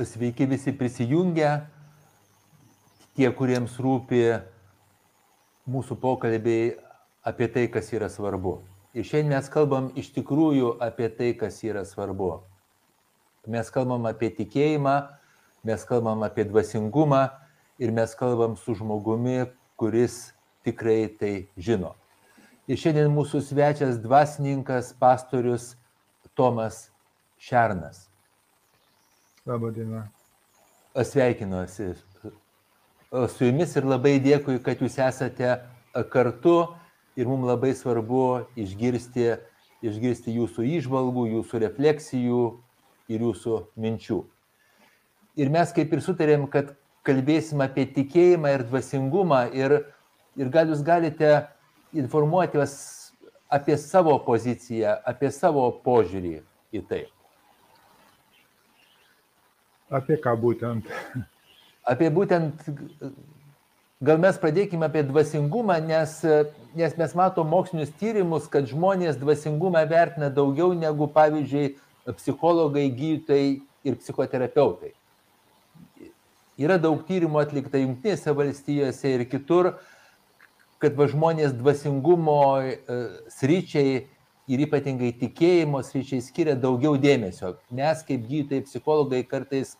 sveiki visi prisijungę, tie, kuriems rūpi mūsų pokalbiai apie tai, kas yra svarbu. Ir šiandien mes kalbam iš tikrųjų apie tai, kas yra svarbu. Mes kalbam apie tikėjimą, mes kalbam apie dvasingumą ir mes kalbam su žmogumi, kuris tikrai tai žino. Ir šiandien mūsų svečias dvasininkas, pastorius Tomas Šernas. Labą dieną. Sveikinuosi su jumis ir labai dėkui, kad jūs esate kartu ir mums labai svarbu išgirsti, išgirsti jūsų išvalgų, jūsų refleksijų ir jūsų minčių. Ir mes kaip ir sutarėm, kad kalbėsim apie tikėjimą ir dvasingumą ir, ir gal jūs galite informuoti apie savo poziciją, apie savo požiūrį į tai. Apie ką būtent? Apie būtent, gal mes pradėkime apie dvasingumą, nes, nes mes matom mokslinius tyrimus, kad žmonės dvasingumą vertina daugiau negu, pavyzdžiui, psichologai, gydytojai ir psichoterapeutai. Yra daug tyrimų atlikta Junktinėse valstijose ir kitur, kad va žmonės dvasingumo e, sryčiai ir ypatingai tikėjimo sryčiai skiria daugiau dėmesio. Mes kaip gydytojai, psichologai kartais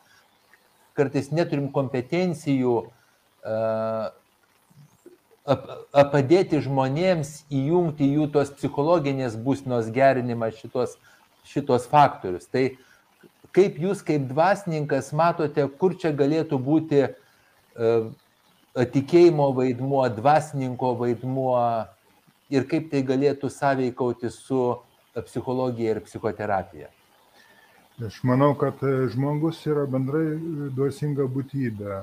kartais neturim kompetencijų padėti žmonėms įjungti jų tos psichologinės būsnos gerinimą šitos, šitos faktorius. Tai kaip jūs kaip dvasininkas matote, kur čia galėtų būti tikėjimo vaidmuo, dvasininko vaidmuo ir kaip tai galėtų sąveikauti su psichologija ir psichoterapija? Aš manau, kad e, žmogus yra bendrai duosinga būtybė.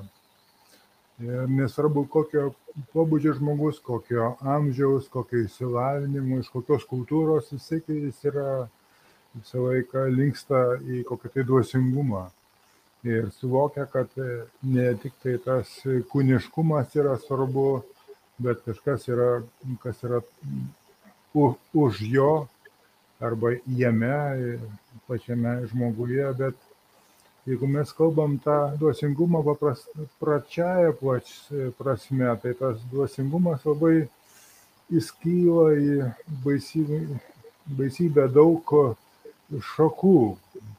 Ir nesvarbu, kokio pobūdžio žmogus, kokio amžiaus, kokio įsilavinimo, iš kokios kultūros, jisai jis yra visą laiką linksta į kokį tai duosingumą. Ir suvokia, kad e, ne tik tai tas kūniškumas yra svarbu, bet kažkas yra, kas yra u, už jo arba jame pačiame žmoguje, bet jeigu mes kalbam tą duosingumą papračiaja prasme, tai tas duosingumas labai įskyla į baisybę, baisybę daug šakų.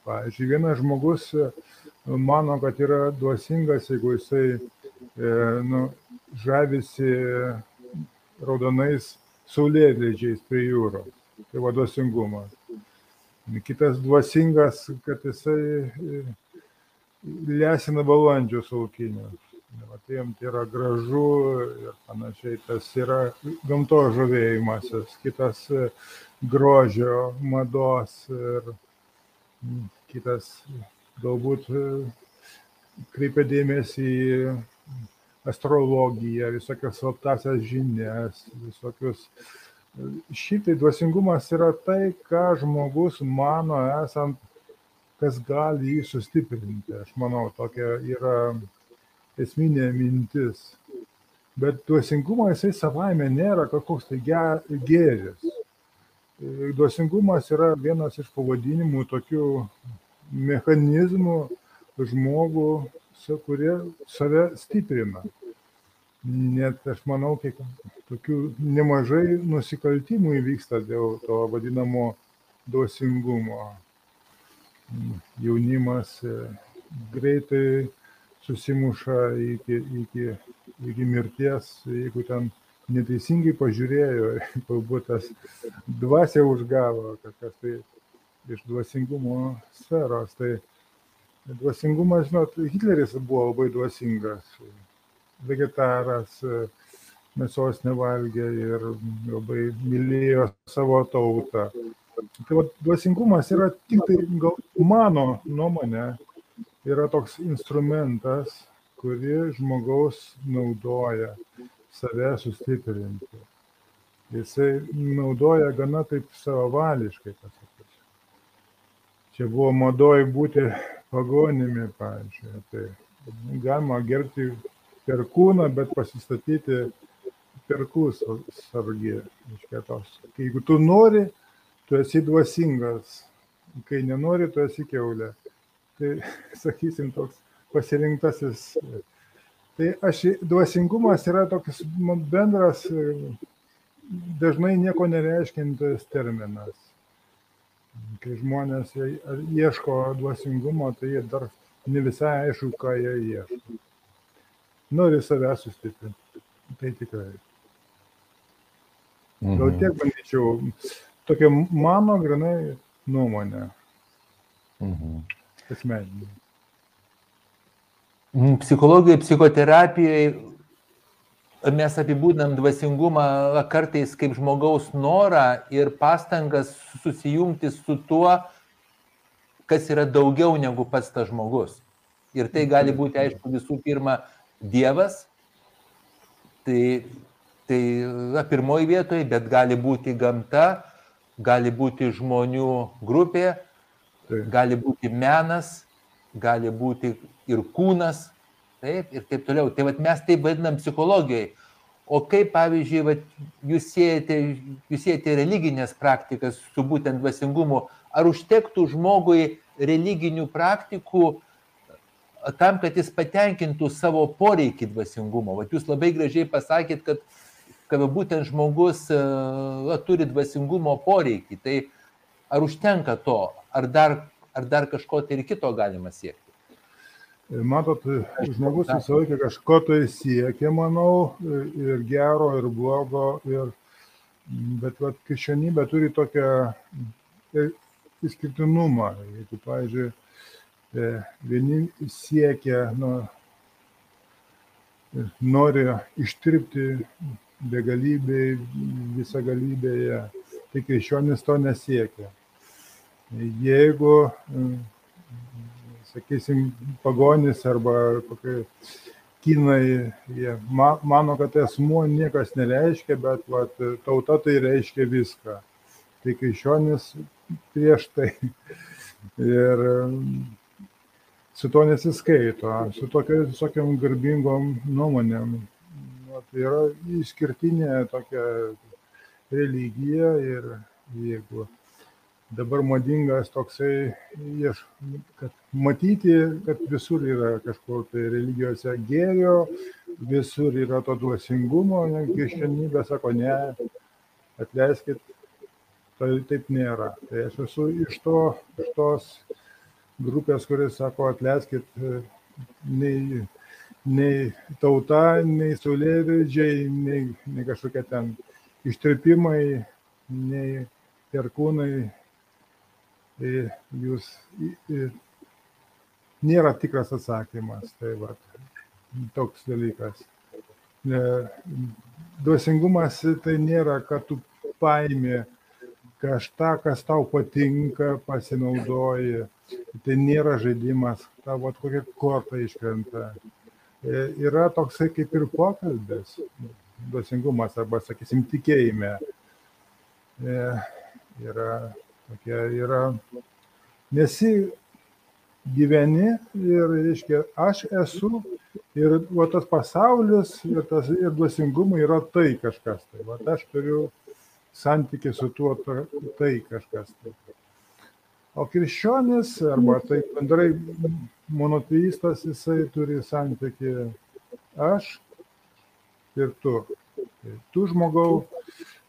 Pavyzdžiui, vienas žmogus mano, kad yra duosingas, jeigu jisai nu, žavisi raudonais saulėlydžiais prie jūros. Tai va duosingumas. Kitas dvasingas, kad jisai e, lesina balandžius laukinius. Tai jam tai yra gražu ir panašiai, tas yra gamto žavėjimasis, kitas e, grožio, mados ir kitas galbūt e, kreipia dėmesį į astrologiją, visokias slaptasias žinias, visokius šitai dvasingumas yra tai, ką žmogus mano esant, kas gali jį sustiprinti. Aš manau, tokia yra esminė mintis. Bet dvasingumas jisai savaime nėra kažkoks tai gėris. Dvasingumas yra vienas iš pavadinimų tokių mechanizmų žmogų, kurie save stiprina net aš manau, kiek tokių nemažai nusikaltimų įvyksta dėl to vadinamo duosingumo. Jaunimas e, greitai susimuša iki, iki, iki mirties, jeigu ten neteisingai pažiūrėjo, galbūt tas dvasia užgavo kažkas tai iš dvasingumo sferos. Tai dvasingumas, žinot, Hitleris buvo labai dvasingas vegetaras, mėsos nevalgė ir labai mylėjo savo tautą. Tai va, dvasingumas yra tik tai, gal mano nuomonė, yra toks instrumentas, kurį žmogaus naudoja save sustiprinti. Jisai naudoja gana taip savavališkai, pasakysiu. Čia buvo madoj būti pagonimi, pavyzdžiui. Tai galima gerbti per kūną, bet pasistatyti perkus sargį. Jeigu tu nori, tu esi dvasingas, kai nenori, tu esi keulė. tai sakysim toks pasirinktasis. Tai aš, dvasingumas yra toks bendras, dažnai nieko nereiškintis terminas. Kai žmonės ieško dvasingumo, tai jie dar ne visai aišku, ką jie ieško. Nori save sustiprinti. Tai tikrai. Gal tiek bandyčiau, tokia mano grinai nuomonė. Mhm. Asmeninė. Psichologijoje, psichoterapijoje mes apibūdinam dvasingumą kartais kaip žmogaus norą ir pastangas susijungti su tuo, kas yra daugiau negu pats tas žmogus. Ir tai gali būti, aišku, visų pirma, Dievas, tai tai na, pirmoji vietoje, bet gali būti gamta, gali būti žmonių grupė, gali būti menas, gali būti ir kūnas, taip, ir taip toliau. Tai vat, mes taip vadinam psichologijoje. O kaip, pavyzdžiui, vat, jūs, siejate, jūs siejate religinės praktikas su būtent dvasingumu, ar užtektų žmogui religinių praktikų tam, kad jis patenkintų savo poreikį dvasingumo? Vat jūs labai gražiai pasakėt, kad kad būtent žmogus va, turi dvasingumo poreikį. Tai ar užtenka to, ar dar, ar dar kažko tai ir kito galima siekti? Matot, žmogus visą laiką kažko tai siekia, manau, ir gero, ir blogo, ir, bet vat, krikščionybė turi tokią išskirtinumą. Jeigu, pavyzdžiui, e, vieni siekia, nu, nori ištirpti begalybėj, visagalybėje, tai krikščionis to nesiekia. Jeigu, sakysim, pagonis arba kokie kinai, jie mano, kad asmuo niekas nereiškia, bet vat, tauta tai reiškia viską. Tai krikščionis prieš tai. Ir su to nesiskaito, su tokiam garbingom nuomonėm tai yra išskirtinė tokia religija ir jeigu dabar madingas toksai, kad matyti, kad visur yra kažkur tai religijose gėrio, visur yra to dvasingumo, krikščionybė sako, ne, atleiskit, tai taip nėra. Tai aš esu iš, to, iš tos grupės, kuris sako, atleiskit, nei nei tauta, nei saulėvedžiai, nei, nei kažkokie ten ištirpimai, nei perkūnai. Jūs nėra tikras atsakymas. Tai va, toks dalykas. Duosingumas tai nėra, kad tu paimi kažką, kas tau patinka, pasinaudoji. Tai nėra žaidimas, tavo kokia korta iškrenta. E, yra toksai kaip ir pokalbis, dvasingumas arba, sakysim, tikėjime. E, yra tokia, yra, nesi gyveni ir, reiškia, aš esu ir va, tas pasaulis ir, tas, ir dvasingumai yra tai kažkas. Tai va, aš turiu santykių su tuo tai kažkas. Tai. O krikščionis, arba tai bendrai monoteistas, jisai turi santyki aš ir tu. Tai tu žmogau,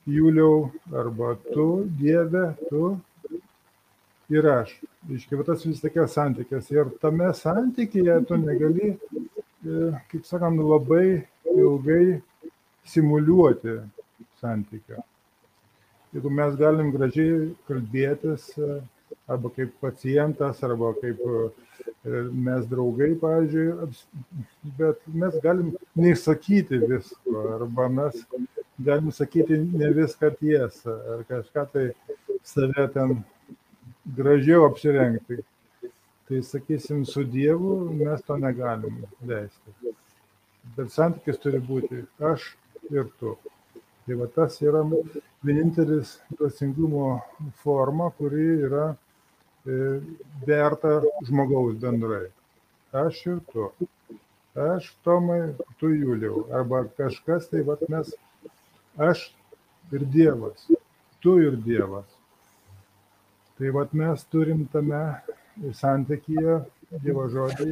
Juliau, arba tu, Dieve, tu ir aš. Iškiai, tas vis tokia santykis. Ir tame santykėje tu negali, e, kaip sakant, labai ilgai simuliuoti santykio. Jeigu mes galim gražiai kalbėtis, arba kaip pacientas, arba kaip e, mes draugai, pavyzdžiui, bet mes galim neįsakyti visko, arba mes galim sakyti ne viską tiesą, ar kažką tai save ten gražiau apsirengti. Tai sakysim, su Dievu mes to negalim leisti. Bet santykis turi būti aš ir tu. Tai va tas yra vienintelis dvasingumo forma, kuri yra E, verta žmogaus bendrai. Aš ir tu. Aš Tomai, tu Juliau. Arba kažkas, tai vat mes, aš ir Dievas. Tu ir Dievas. Tai vat mes turim tame santykyje Dievo žodį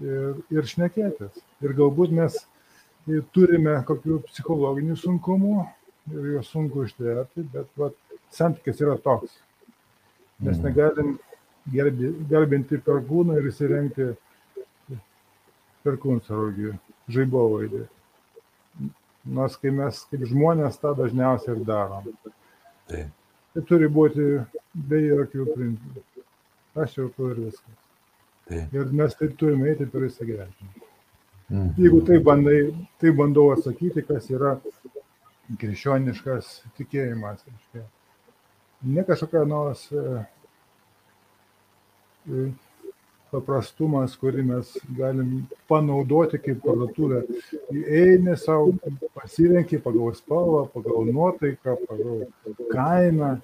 ir, ir šnekėtis. Ir galbūt mes turime kokių psichologinių sunkumų ir juos sunku ištverti, bet vat, santykis yra toks. Mes Mhm. negalim gerbi, garbinti per kūną ir įsirengti per kūnsarogį, žaibovaidį. Nors kai mes kaip žmonės tą dažniausiai ir darom. Taip. Tai turi būti be jokių principų. Aš jau tu ir viskas. Taip. Ir mes taip turime eiti per visą gyvenimą. Mhm. Jeigu tai, bandai, tai bandau atsakyti, kas yra krikščioniškas tikėjimas. reiškia. Ne kažkokia nors e, e, paprastumas, kurį mes galim panaudoti kaip parduotuvę. Eini savo, pasirenki pagal spalvą, pagal nuotaiką, pagal kainą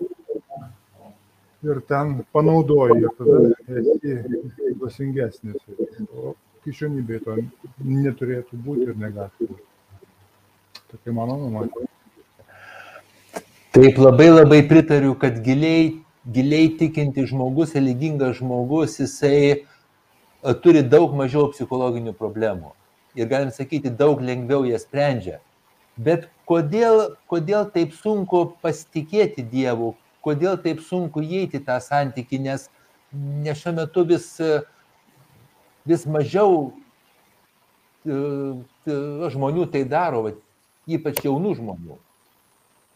ir ten panaudoji ir tada esi dvasingesnis. O krikščionybėje to neturėtų būti ir negali būti. Tokia mano nuomonė. Taip labai labai pritariu, kad giliai, giliai tikinti žmogus, religingas žmogus, jisai turi daug mažiau psichologinių problemų. Ir galim sakyti, daug lengviau jas sprendžia. Bet kodėl, kodėl taip sunku pasitikėti Dievu, kodėl taip sunku įeiti tą santykį, nes, nes šiuo metu vis, e, vis mažiau e, e, žmonių tai daro, ypač jaunų žmonių.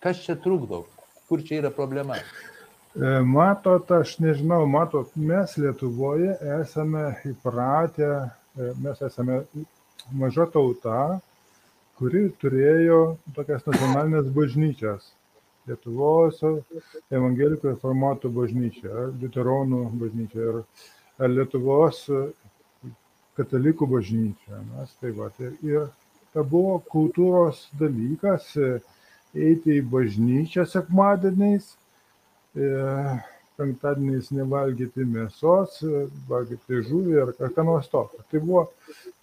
Kas čia trukdo? Kur čia yra problema? E, Matot, aš nežinau, matot, mes Lietuvoje esame įpratę, e, mes esame maža tauta, kuri turėjo tokias nacionalinės bažnyčias. Lietuvos evangelikų reformatų bažnyčia, Luteronų bažnyčia ir ar Lietuvos katalikų bažnyčia. Mes taip pat. Ir, ir tai buvo kultūros dalykas e, eiti į bažnyčią sekmadieniais, e, penktadieniais nevalgyti mėsos, valgyti žuvį ar ką nors tokio. Tai buvo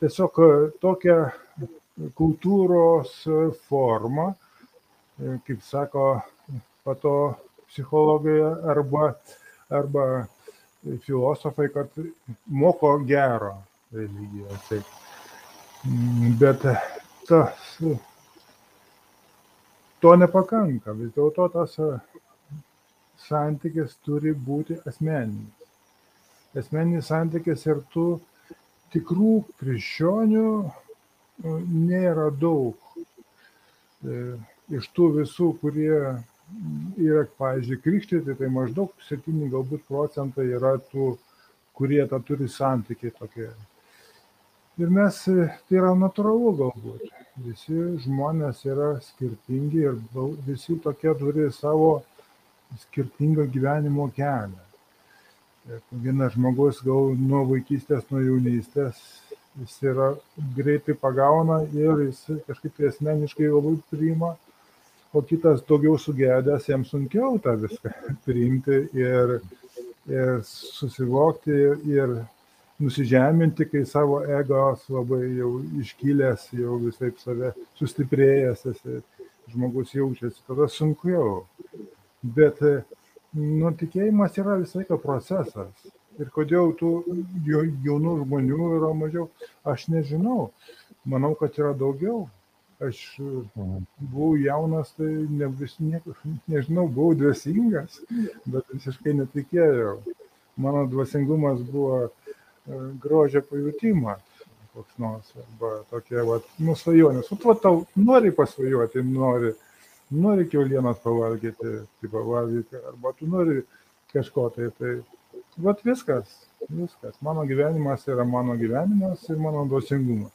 tiesiog e, tokia kultūros forma, e, kaip sako pato psichologai arba, arba filosofai, kad moko gero religiją. Taip. Mm, Bet tas to nepakanka. Vis dėlto tas santykis turi būti asmeninis. Asmeninis santykis ir tų tikrų krikščionių e, nėra daug. E, Iš tų visų, kurie yra, pavyzdžiui, krikštyti, tai maždaug 7 galbūt procentai yra tų, kurie tą turi santykiai tokie. Ir mes, e, tai yra natūralu galbūt. Visi žmonės yra skirtingi ir visi tokie turi savo skirtingą gyvenimo kelią. Vienas žmogus gal nuo vaikystės, nuo jaunystės, jis yra greitai pagauna ir jis kažkaip tai asmeniškai labai priima, o kitas daugiau sugedęs, jam sunkiau tą viską priimti ir, ir susivokti ir nusižeminti, kai savo egos labai jau iškilęs, jau visai save sustiprėjęs, esi, žmogus jaučiasi, tada sunkiau. Bet nu, tikėjimas yra visą laiką procesas. Ir kodėl tų jau- jaunų žmonių yra mažiau, aš nežinau. Manau, kad yra daugiau. Aš Mhm. buvau jaunas, tai ne, vis, ne, nežinau, buvau dvasingas, bet visiškai netikėjau. Mano dvasingumas buvo e, grožio pajūtimas koks nors, arba tokie, va, nusvajonės. Tu tau nori pasvajoti, nori, nori kiaulienas pavalgyti, tai pavalgyti, arba tu nori kažko tai, tai, va viskas, viskas. Mano gyvenimas yra mano gyvenimas ir mano dvasingumas.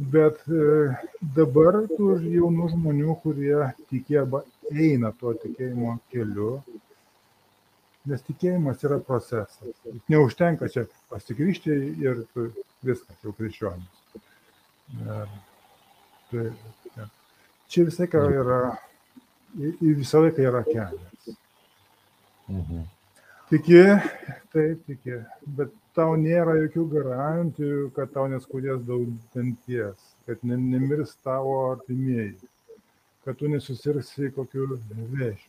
Bet e, dabar tų jaunų žmonių, kurie tikė arba eina tuo tikėjimo keliu, nes tikėjimas yra procesas. Neužtenka čia pasikryšti ir viskas, jau krikščionis. Ir Tai, ja. Čia visą laiką yra, į, į visą laiką yra kelias. Mhm. Tiki, taip tiki, bet tau nėra jokių garantijų, kad tau neskaudės daug danties, kad ne, nemirs tavo artimieji, kad tu nesusirksi kokiu vėžiu.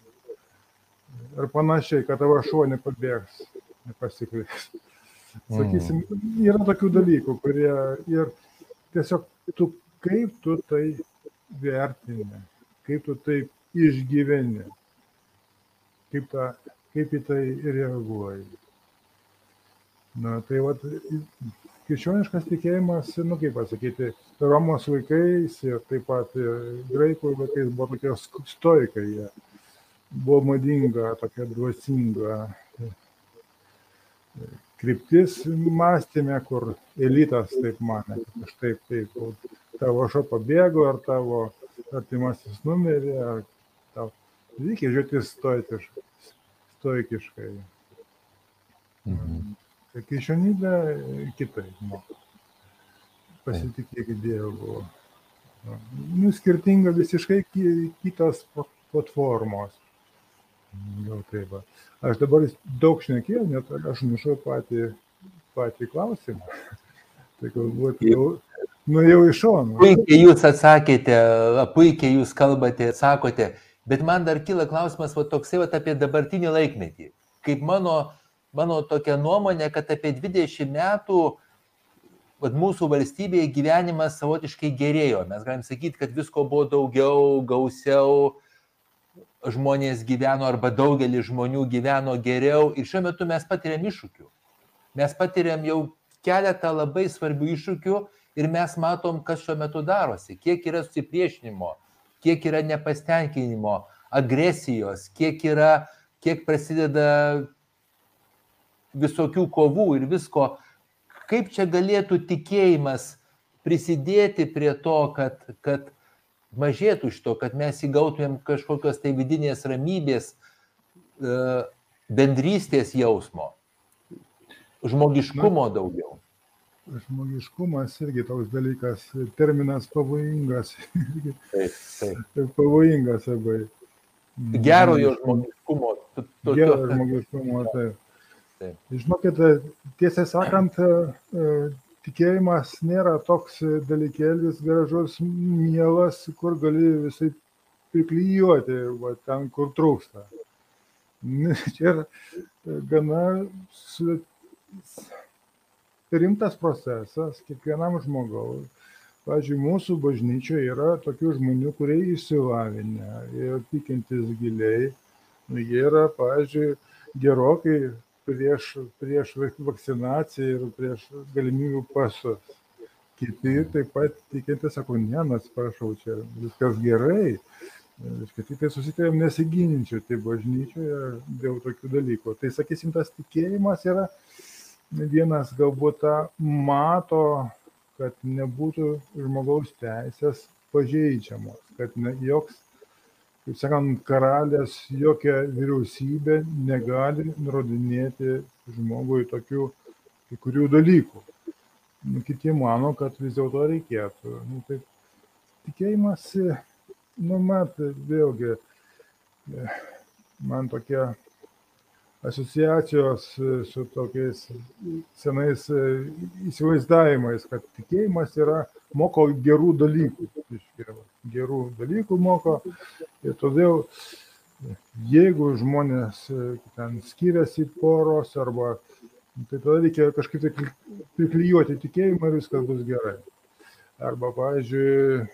Ir panašiai, kad tavo šuo nepabėgs, nepasiklės. Sakysim, yra tokių dalykų, kurie ir tiesiog tu kaip tu tai vertini, kaip tu tai išgyveni, kaip, ta, kaip į tai reaguoji. Na, tai vat, krikščioniškas tikėjimas, nu kaip pasakyti, Romos vaikais ir taip pat graikų vaikais buvo tokie stoikai, jie buvo madinga, tokia dvasinga kryptis mąstymė, kur elitas taip mane, kad aš taip, taip, tavo šo pabėgo, ar tavo artimasis numerį, ar tau reikia žiūrėti stoikiškai. stoikiškai. Mhm. Krikščionybė kitaip moko. Pasitikėk Dievu. Nu, skirtinga visiškai kitos platformos. Gal taip. Va. Aš dabar daug šnekėjau, net aš nušau patį, patį klausimą. Tai galbūt jau nuėjau iš šono. Puikiai jūs atsakėte, puikiai jūs kalbate, atsakote, bet man dar kyla klausimas va, toksai va, apie dabartinį laikmetį. Kaip mano, mano tokia nuomonė, kad apie 20 metų vat, mūsų valstybėje gyvenimas savotiškai gerėjo. Mes galim sakyti, kad visko buvo daugiau, gausiau, žmonės gyveno arba daugelis žmonių gyveno geriau ir šiuo metu mes patiriam iššūkių. Mes patiriam jau keletą labai svarbių iššūkių ir mes matom, kas šiuo metu darosi, kiek yra susipriešinimo, kiek yra nepastenkinimo, agresijos, kiek yra, kiek prasideda visokių kovų ir visko. Kaip čia galėtų tikėjimas prisidėti prie to, kad, kad mažėtų iš to, kad mes įgautumėm kažkokios tai vidinės ramybės, e, bendrystės jausmo, žmogiškumo daugiau. Žmogiškumas irgi toks dalykas, terminas pavojingas. Taip, taip. Pavojingas labai. Gerojo žmogiškumo. Gero žmogiškumo, taip. taip. Žinokit, tiesą sakant, e, tikėjimas nėra toks dalykėlis gražus, mielas, kur gali visai priklyjuoti, va, ten, kur trūksta. Čia yra gana rimtas procesas kiekvienam žmogaus. Pavyzdžiui, mūsų bažnyčioje yra tokių žmonių, kurie įsilavinę ir tikintis giliai. Jie yra, pavyzdžiui, gerokai prieš, prieš vakcinaciją ir prieš galimybių pasus. Kiti taip pat tikinti sako, ne, nu atsiprašau, čia viskas gerai. Reiškia, tik tai susitarėm nesigininčiau tai bažnyčioje dėl tokių dalykų. Tai sakysim, tas tikėjimas yra vienas galbūt tą mato, kad nebūtų žmogaus teisės pažeidžiamos, kad ne, joks kaip sakant, karalės jokia vyriausybė negali nurodinėti žmogui tokių kai kurių dalykų. Nu, kiti mano, kad vis dėlto reikėtų. Nu, tai tikėjimas, nu, mat, vėlgi, man tokia asociacijos su tokiais senais įsivaizdavimais, kad tikėjimas yra moko gerų dalykų. Gerų dalykų moko. Ir todėl, jeigu žmonės e, ten skiriasi poros arba, tai tada reikia kažkaip tai priklyjuoti tikėjimą ir viskas bus gerai. Arba, pavyzdžiui,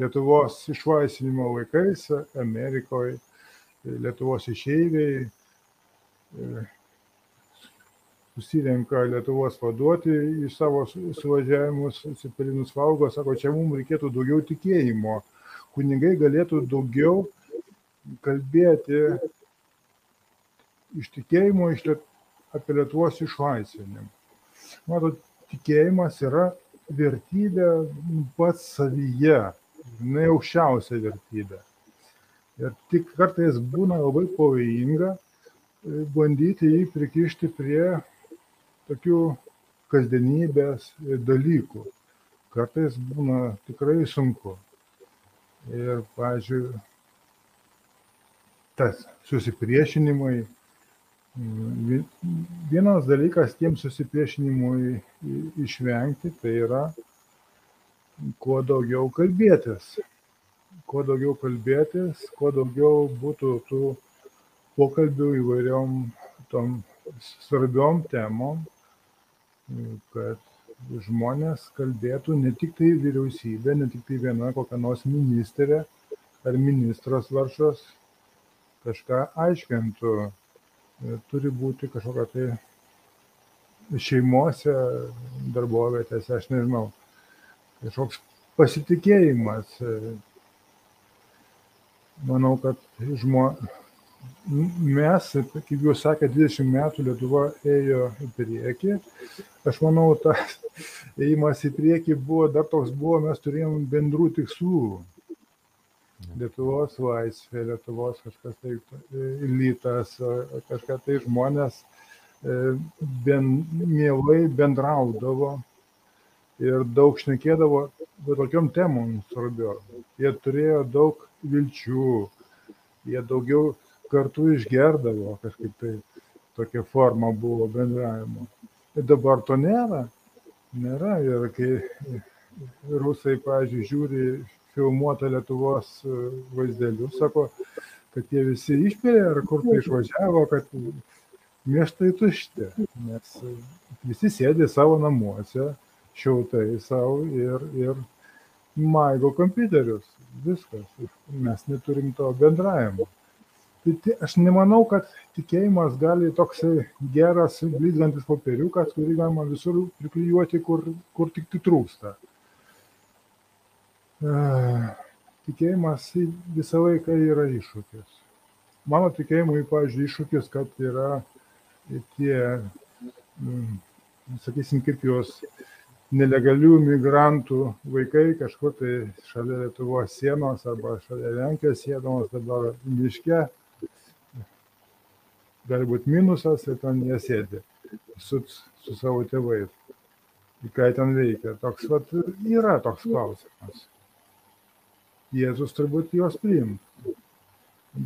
Lietuvos išvaisinimo laikais Amerikoje, Lietuvos išeiviai e, susirenka Lietuvos vaduoti į savo suvažiavimus, Cepelinus valgo, sako, čia mums reikėtų daugiau tikėjimo. Kunigai galėtų daugiau kalbėti iš tikėjimo iš liet, apie Lietuvos išlaisvinimą. Matot, tikėjimas yra vertybė pats savyje, jinai aukščiausia vertybė. Ir tik kartais būna labai pavojinga bandyti jį prikišti prie tokių kasdienybės dalykų. Kartais būna tikrai sunku. Ir, pažiūrėjau, tas susipriešinimai. Vienas dalykas tiem susipriešinimui išvengti, tai yra kuo daugiau kalbėtis. Kuo daugiau kalbėtis, kuo daugiau būtų tų pokalbių įvairiom tom svarbiom temom, kad žmonės kalbėtų ne tik tai vyriausybė, ne tik tai viena kokia nors ministerė ar ministras varšas kažką aiškintų. Turi būti kažkokia tai šeimose, darbovietėse, aš nežinau, kažkoks pasitikėjimas. Manau, kad žmo, mes, kaip jūs sakė, 20 metų Lietuva ėjo į priekį. Aš manau, tas ėjimas į priekį buvo dar toks buvo, mes turėjom bendrų tikslų. Lietuvos laisvė, Lietuvos kažkas tai elitas, kažkas tai žmonės ben, mielai bendraudavo ir daug šnekėdavo tokiom temom svarbiom. Jie turėjo daug vilčių, jie daugiau kartu išgerdavo kažkaip tai tokia forma buvo bendravimo. Ir dabar to nėra. Nėra. Ir kai rusai, pavyzdžiui, žiūri filmuotą Lietuvos vaizdelius, sako, kad jie visi išpėlė ar kur tai išvažiavo, kad miestai tušti. Nes visi sėdi savo namuose, šiltai savo ir, ir maigo kompiuterius. Viskas. Mes neturim to bendravimo. Tai aš nemanau, kad tikėjimas gali toksai geras, blizgantis popieriukas, kurį galima visur priklijuoti, kur, kur tik tai trūksta. Tikėjimas visą laiką yra iššūkis. Mano tikėjimui, pavyzdžiui, iššūkis, kad yra tie, sakysim, kaip juos nelegalių migrantų vaikai kažkur tai šalia Lietuvos sienos arba šalia Lenkijos sienos dabar miške gali būti minusas ir ten jie sėdi su, su savo tėvais. Į ką ten veikia. Toks vat, yra toks klausimas. Jėzus turbūt juos priimtų.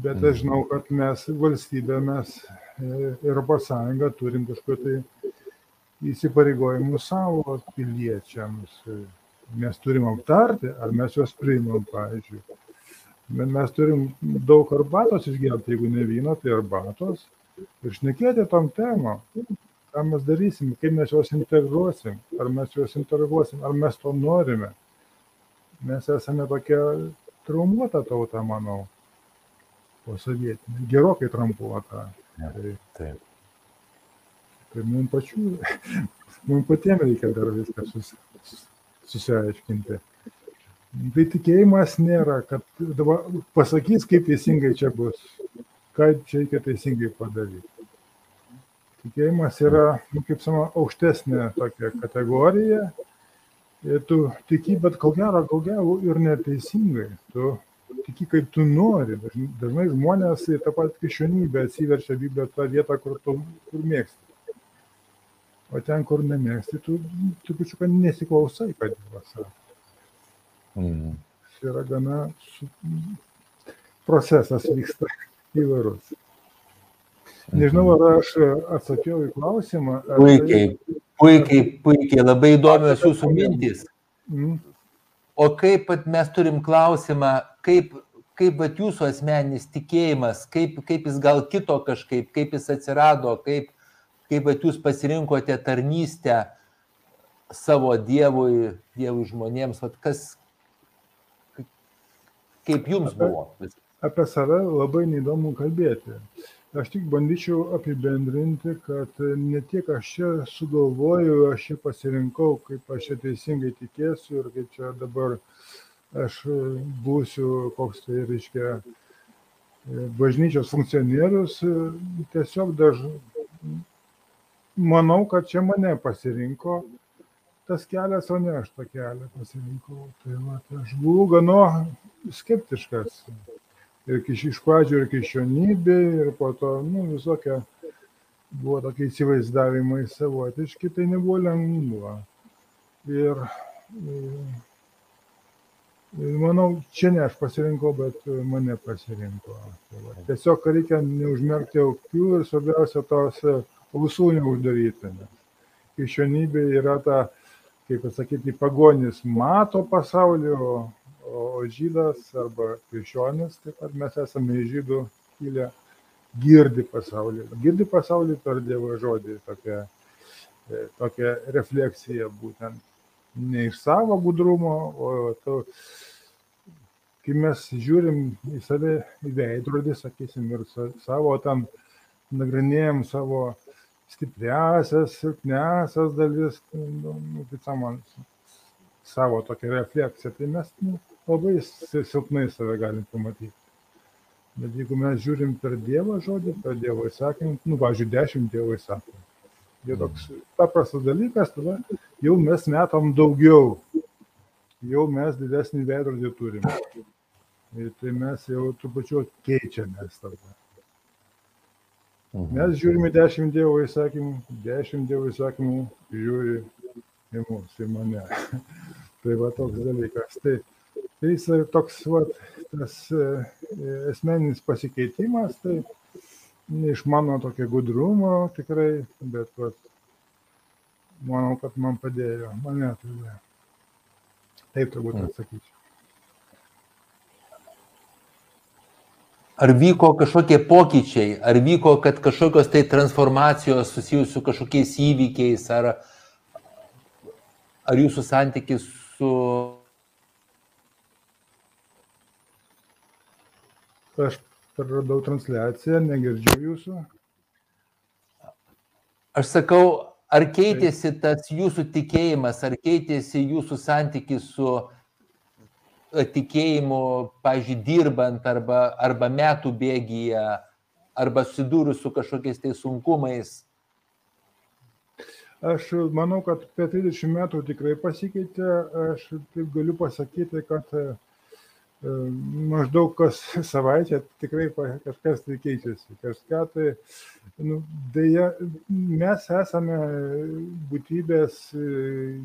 Bet aš žinau, kad mes valstybė, mes e, Europos Sąjunga turim kažkokiu tai įsipareigojimų savo piliečiams. Mes turim aptarti, ar mes juos priimam, pavyzdžiui. Mes turim daug arbatos išgerti, jeigu ne vyno, tai arbatos ir šnekėti tom temom, ką mes darysim, kaip mes juos integruosim, ar mes juos integruosim, ar mes to norime. Mes esame tokia traumuota tauta, manau, po sovietinė, gerokai trampuota. Ja, tai, taip. tai mums pačių, mums patiems reikia dar viską sus, susiaiškinti. Tai tikėjimas nėra, kad dabar pasakys, kaip teisingai čia bus ką čia reikia teisingai padaryti. Tikėjimas yra, nu, kaip sakoma, aukštesnė tokia kategorija. Ir tu tiki, bet ko gero, ko gero ir neteisingai. Tu tiki, kaip tu nori. Dažnai žmonės į tą patį krikščionybę atsiverčia Bibliją tą vietą, kur tu kur mėgsti. O ten, kur nemėgsti, tu trupučiuką nesiklausai, kad Dievas sako. Mm. Tai yra gana su... procesas vyksta įvairus. Nežinau, ar aš atsakiau į klausimą. Ar... Puikiai, puikiai, puikiai, labai įdomios jūsų mintys. Mm. O kaip pat mes turim klausimą, kaip, kaip pat jūsų asmeninis tikėjimas, kaip, kaip jis gal kito kažkaip, kaip jis atsirado, kaip, kaip pat jūs pasirinkote tarnystę savo Dievui, Dievui žmonėms, vat kas, kaip jums buvo? Vis- apie save labai neįdomu kalbėti. Aš tik bandyčiau apibendrinti, kad ne tiek aš čia sugalvoju, aš čia pasirinkau, kaip aš čia teisingai tikėsiu ir kaip čia dabar aš būsiu koks tai, reiškia, bažnyčios funkcionierius. Tiesiog daž... manau, kad čia mane pasirinko tas kelias, o ne aš tą kelią pasirinkau. Tai va, aš buvau gana skeptiškas ir iš pradžių ir krikščionybė, ir po to, nu, visokia buvo tokie įsivaizdavimai savotiški, tai nebuvo lengva. Ir, ir, manau, čia ne aš pasirinkau, bet mane pasirinko. Tai tiesiog reikia neužmerkti akių ir svarbiausia tos ausų neuždaryti. Krikščionybė yra ta, kaip pasakyti, pagonis mato pasaulio, o žydas arba krikščionis, taip pat mes esame iš žydų kilę girdi pasaulį. Girdi pasaulį per Dievo žodį, tokia, e, tokia refleksija būtent. Ne iš savo gudrumo, o to, kai mes žiūrim į save į veidrodį, sakysim, ir savo tam nagrinėjom savo stipriasias, silpniasias dalis, nu, nu, kaip man, savo tokią refleksiją, tai mes nu, labai silpnai save galim pamatyti. Bet jeigu mes žiūrim per Dievo žodį, per Dievo įsakymą, nu, važiuoju, dešimt Dievo įsakymų. Tai toks paprastas dalykas, tada jau mes metam daugiau, jau mes didesnį veidrodį turime. Ir tai mes jau trupučiu keičiamės tada. Mhm. Mes žiūrime dešimt Dievo įsakymų, dešimt Dievo įsakymų žiūri į mus, į mane. tai va toks dalykas. Tai, tai jis toks, va, tas e, esmeninis pasikeitimas, tai iš mano tokio gudrumo tikrai, bet va, manau, kad man padėjo, mane padėjo. Taip turbūt mm. atsakyčiau. Ar vyko kažkokie pokyčiai, ar vyko, kad kažkokios tai transformacijos susijusios su kažkokiais įvykiais, ar, ar jūsų santykis su Aš praradau transliaciją, negirdžiu jūsų. Aš sakau, ar keitėsi tas jūsų tikėjimas, ar keitėsi jūsų santykis su e, tikėjimu, pažiūrėjau, dirbant arba, arba metų bėgyje, arba susidūrus su kažkokiais tai sunkumais? Aš manau, kad per 30 metų tikrai pasikeitė. Aš taip galiu pasakyti, kad maždaug kas savaitę tikrai kažkas tai keičiasi. Kažką tai, nu, dėja, mes esame būtybės e,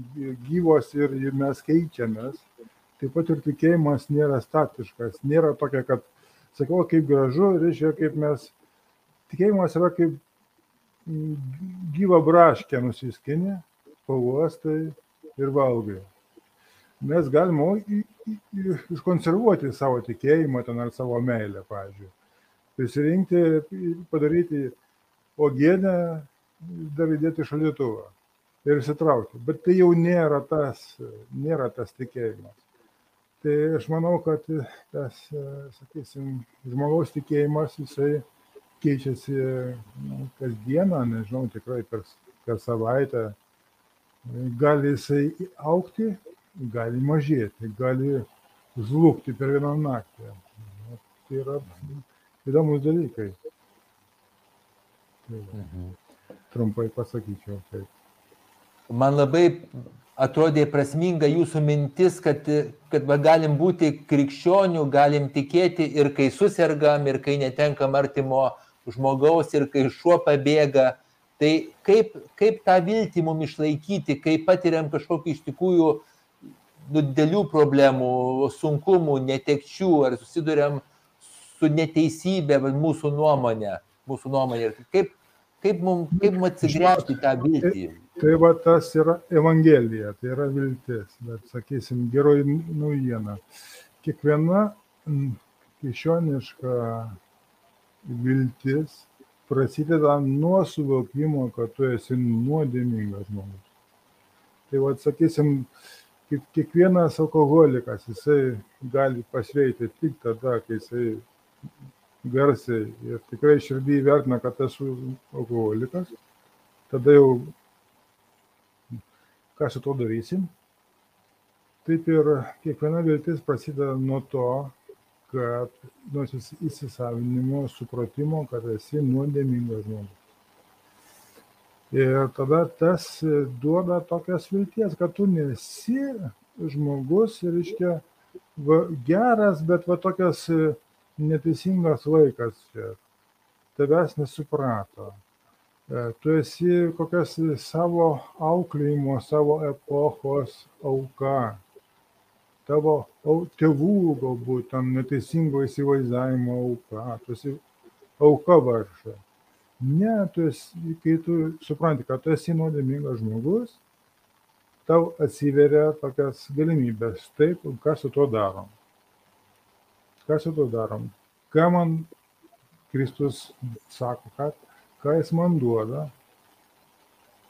gyvos ir mes keičiamės. Taip pat ir tikėjimas nėra statiškas. Nėra tokia, kad, sakau, kaip gražu, reiškia, kaip mes, tikėjimas yra kaip gyva braškė nusiskinė, pavostai ir valgai mes galim užkonservuoti savo tikėjimą ten ar savo meilę, pavyzdžiui. Prisirinkti, padaryti uogienę, dar įdėti šalituvą ir įsitraukti. Bet tai jau nėra tas, nėra tas tikėjimas. Tai aš manau, kad tas, sakysim, žmogaus tikėjimas, jisai keičiasi nu, kasdieną, nežinau, tikrai per, per savaitę. Gali jisai aukti, gali mažėti, gali žlugti per vieną naktį. Tai yra įdomus dalykai. Tai, mhm. Trumpai pasakyčiau taip. Man labai atrodė prasminga jūsų mintis, kad, kad va, galim būti krikščionių, galim tikėti ir kai susirgam, ir kai netenkam artimo žmogaus, ir kai šuo pabėga. Tai kaip, kaip tą viltį mums išlaikyti, kai patiriam kažkokį iš tikrųjų nu, didelių problemų, sunkumų, netekčių, ar susidurėm su neteisybė mūsų nuomonė, mūsų nuomonė. Kaip, kaip mums kaip mum atsigręžti tą viltį? Tai, tai va tas yra Evangelija, tai yra viltis, bet sakysim, geroji naujiena. Kiekviena krikščioniška viltis prasideda nuo suvokimo, kad tu esi nuodėmingas žmogus. Tai va, sakysim, kaip kiekvienas alkoholikas, jisai gali pasveikti tik tada, kai jisai garsiai ir tikrai širdį vertina, kad esu alkoholikas, tada jau ką su to darysim. Taip ir kiekviena viltis prasideda nuo to, kad nuo įsisavinimo, supratimo, kad esi nuodėmingas žmogus. Ir tada tas duoda tokios vilties, kad tu nesi žmogus, reiškia, va, geras, bet va tokias neteisingas vaikas čia. Tavęs nesuprato. E, tu esi kokias savo auklėjimo, savo epochos auka. Tavo tėvų galbūt tam neteisingo įsivaizdavimo auka. Tu esi auka varša. Ne, tu esi, kai tu supranti, kad tu esi nuodėmingas žmogus, tau atsiveria tokias galimybės. Taip, ką su tuo darom? Ką su tuo darom? Ką man Kristus sako, kad ką jis man duoda,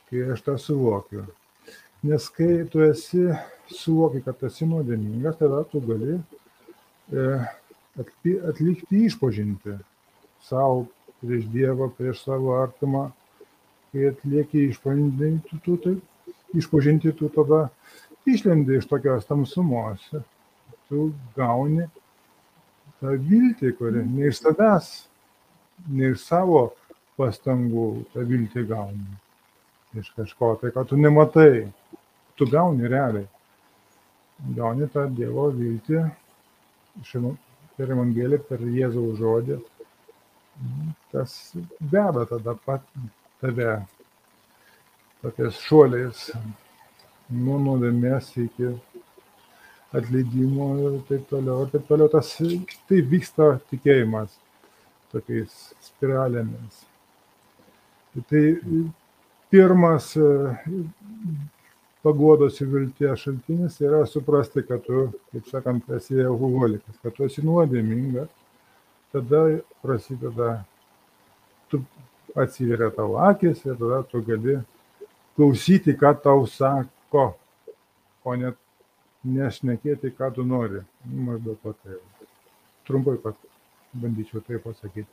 kai aš tą suvokiu. Nes kai tu esi, suvoki, kad esi nuodėmingas, tada tu gali e, atlikti išpažinti savo prieš Dievą, prieš savo artimą. Kai atlieki išpažinti, tu, tai, išpažinti, tu tada išlendi iš tokios tamsumos. Tu gauni tą viltį, kuri ne iš savęs, ne iš savo pastangų tą viltį gauni. Iš kažko tai, ką tu nematai, tu gauni realiai. Gauni tą Dievo viltį per Evangeliją, per Jėzaus žodį. Tas veda tada pat tave tokiais šuoliais nuo nuodėmės iki atleidimo ir taip toliau. Ir taip toliau tas, tai vyksta tikėjimas tokiais spiralėmis. Tai pirmas paguodos ir vilties šaltinis yra suprasti, kad tu, kaip sakant, esi alkoholikas, kad tu esi nuodėmingas, tada prasideda, tu atsiveria tavo akis ir tada tu gali klausyti, ką tau sako, o net nešnekėti, ką tu nori. Maždaug tai. Trumpai pat bandyčiau tai pasakyti.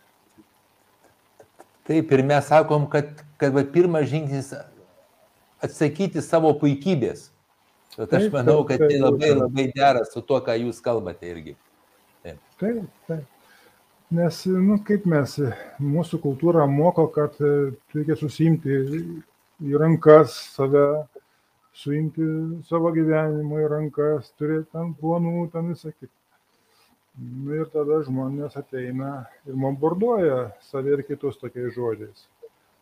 Taip, ir mes sakom, kad, kad va, pirmas žingsnis atsakyti savo puikybės. Bet aš manau, kad tai labai labai dera su tuo, ką jūs kalbate irgi. Taip, taip. taip. Nes, nu, kaip mes, mūsų kultūra moko, kad e, reikia susimti į rankas save, suimti savo gyvenimą į rankas, turėti ten planų, ten visą kitą. Nu ir tada žmonės ateina ir bombarduoja save ir kitus tokiais žodžiais.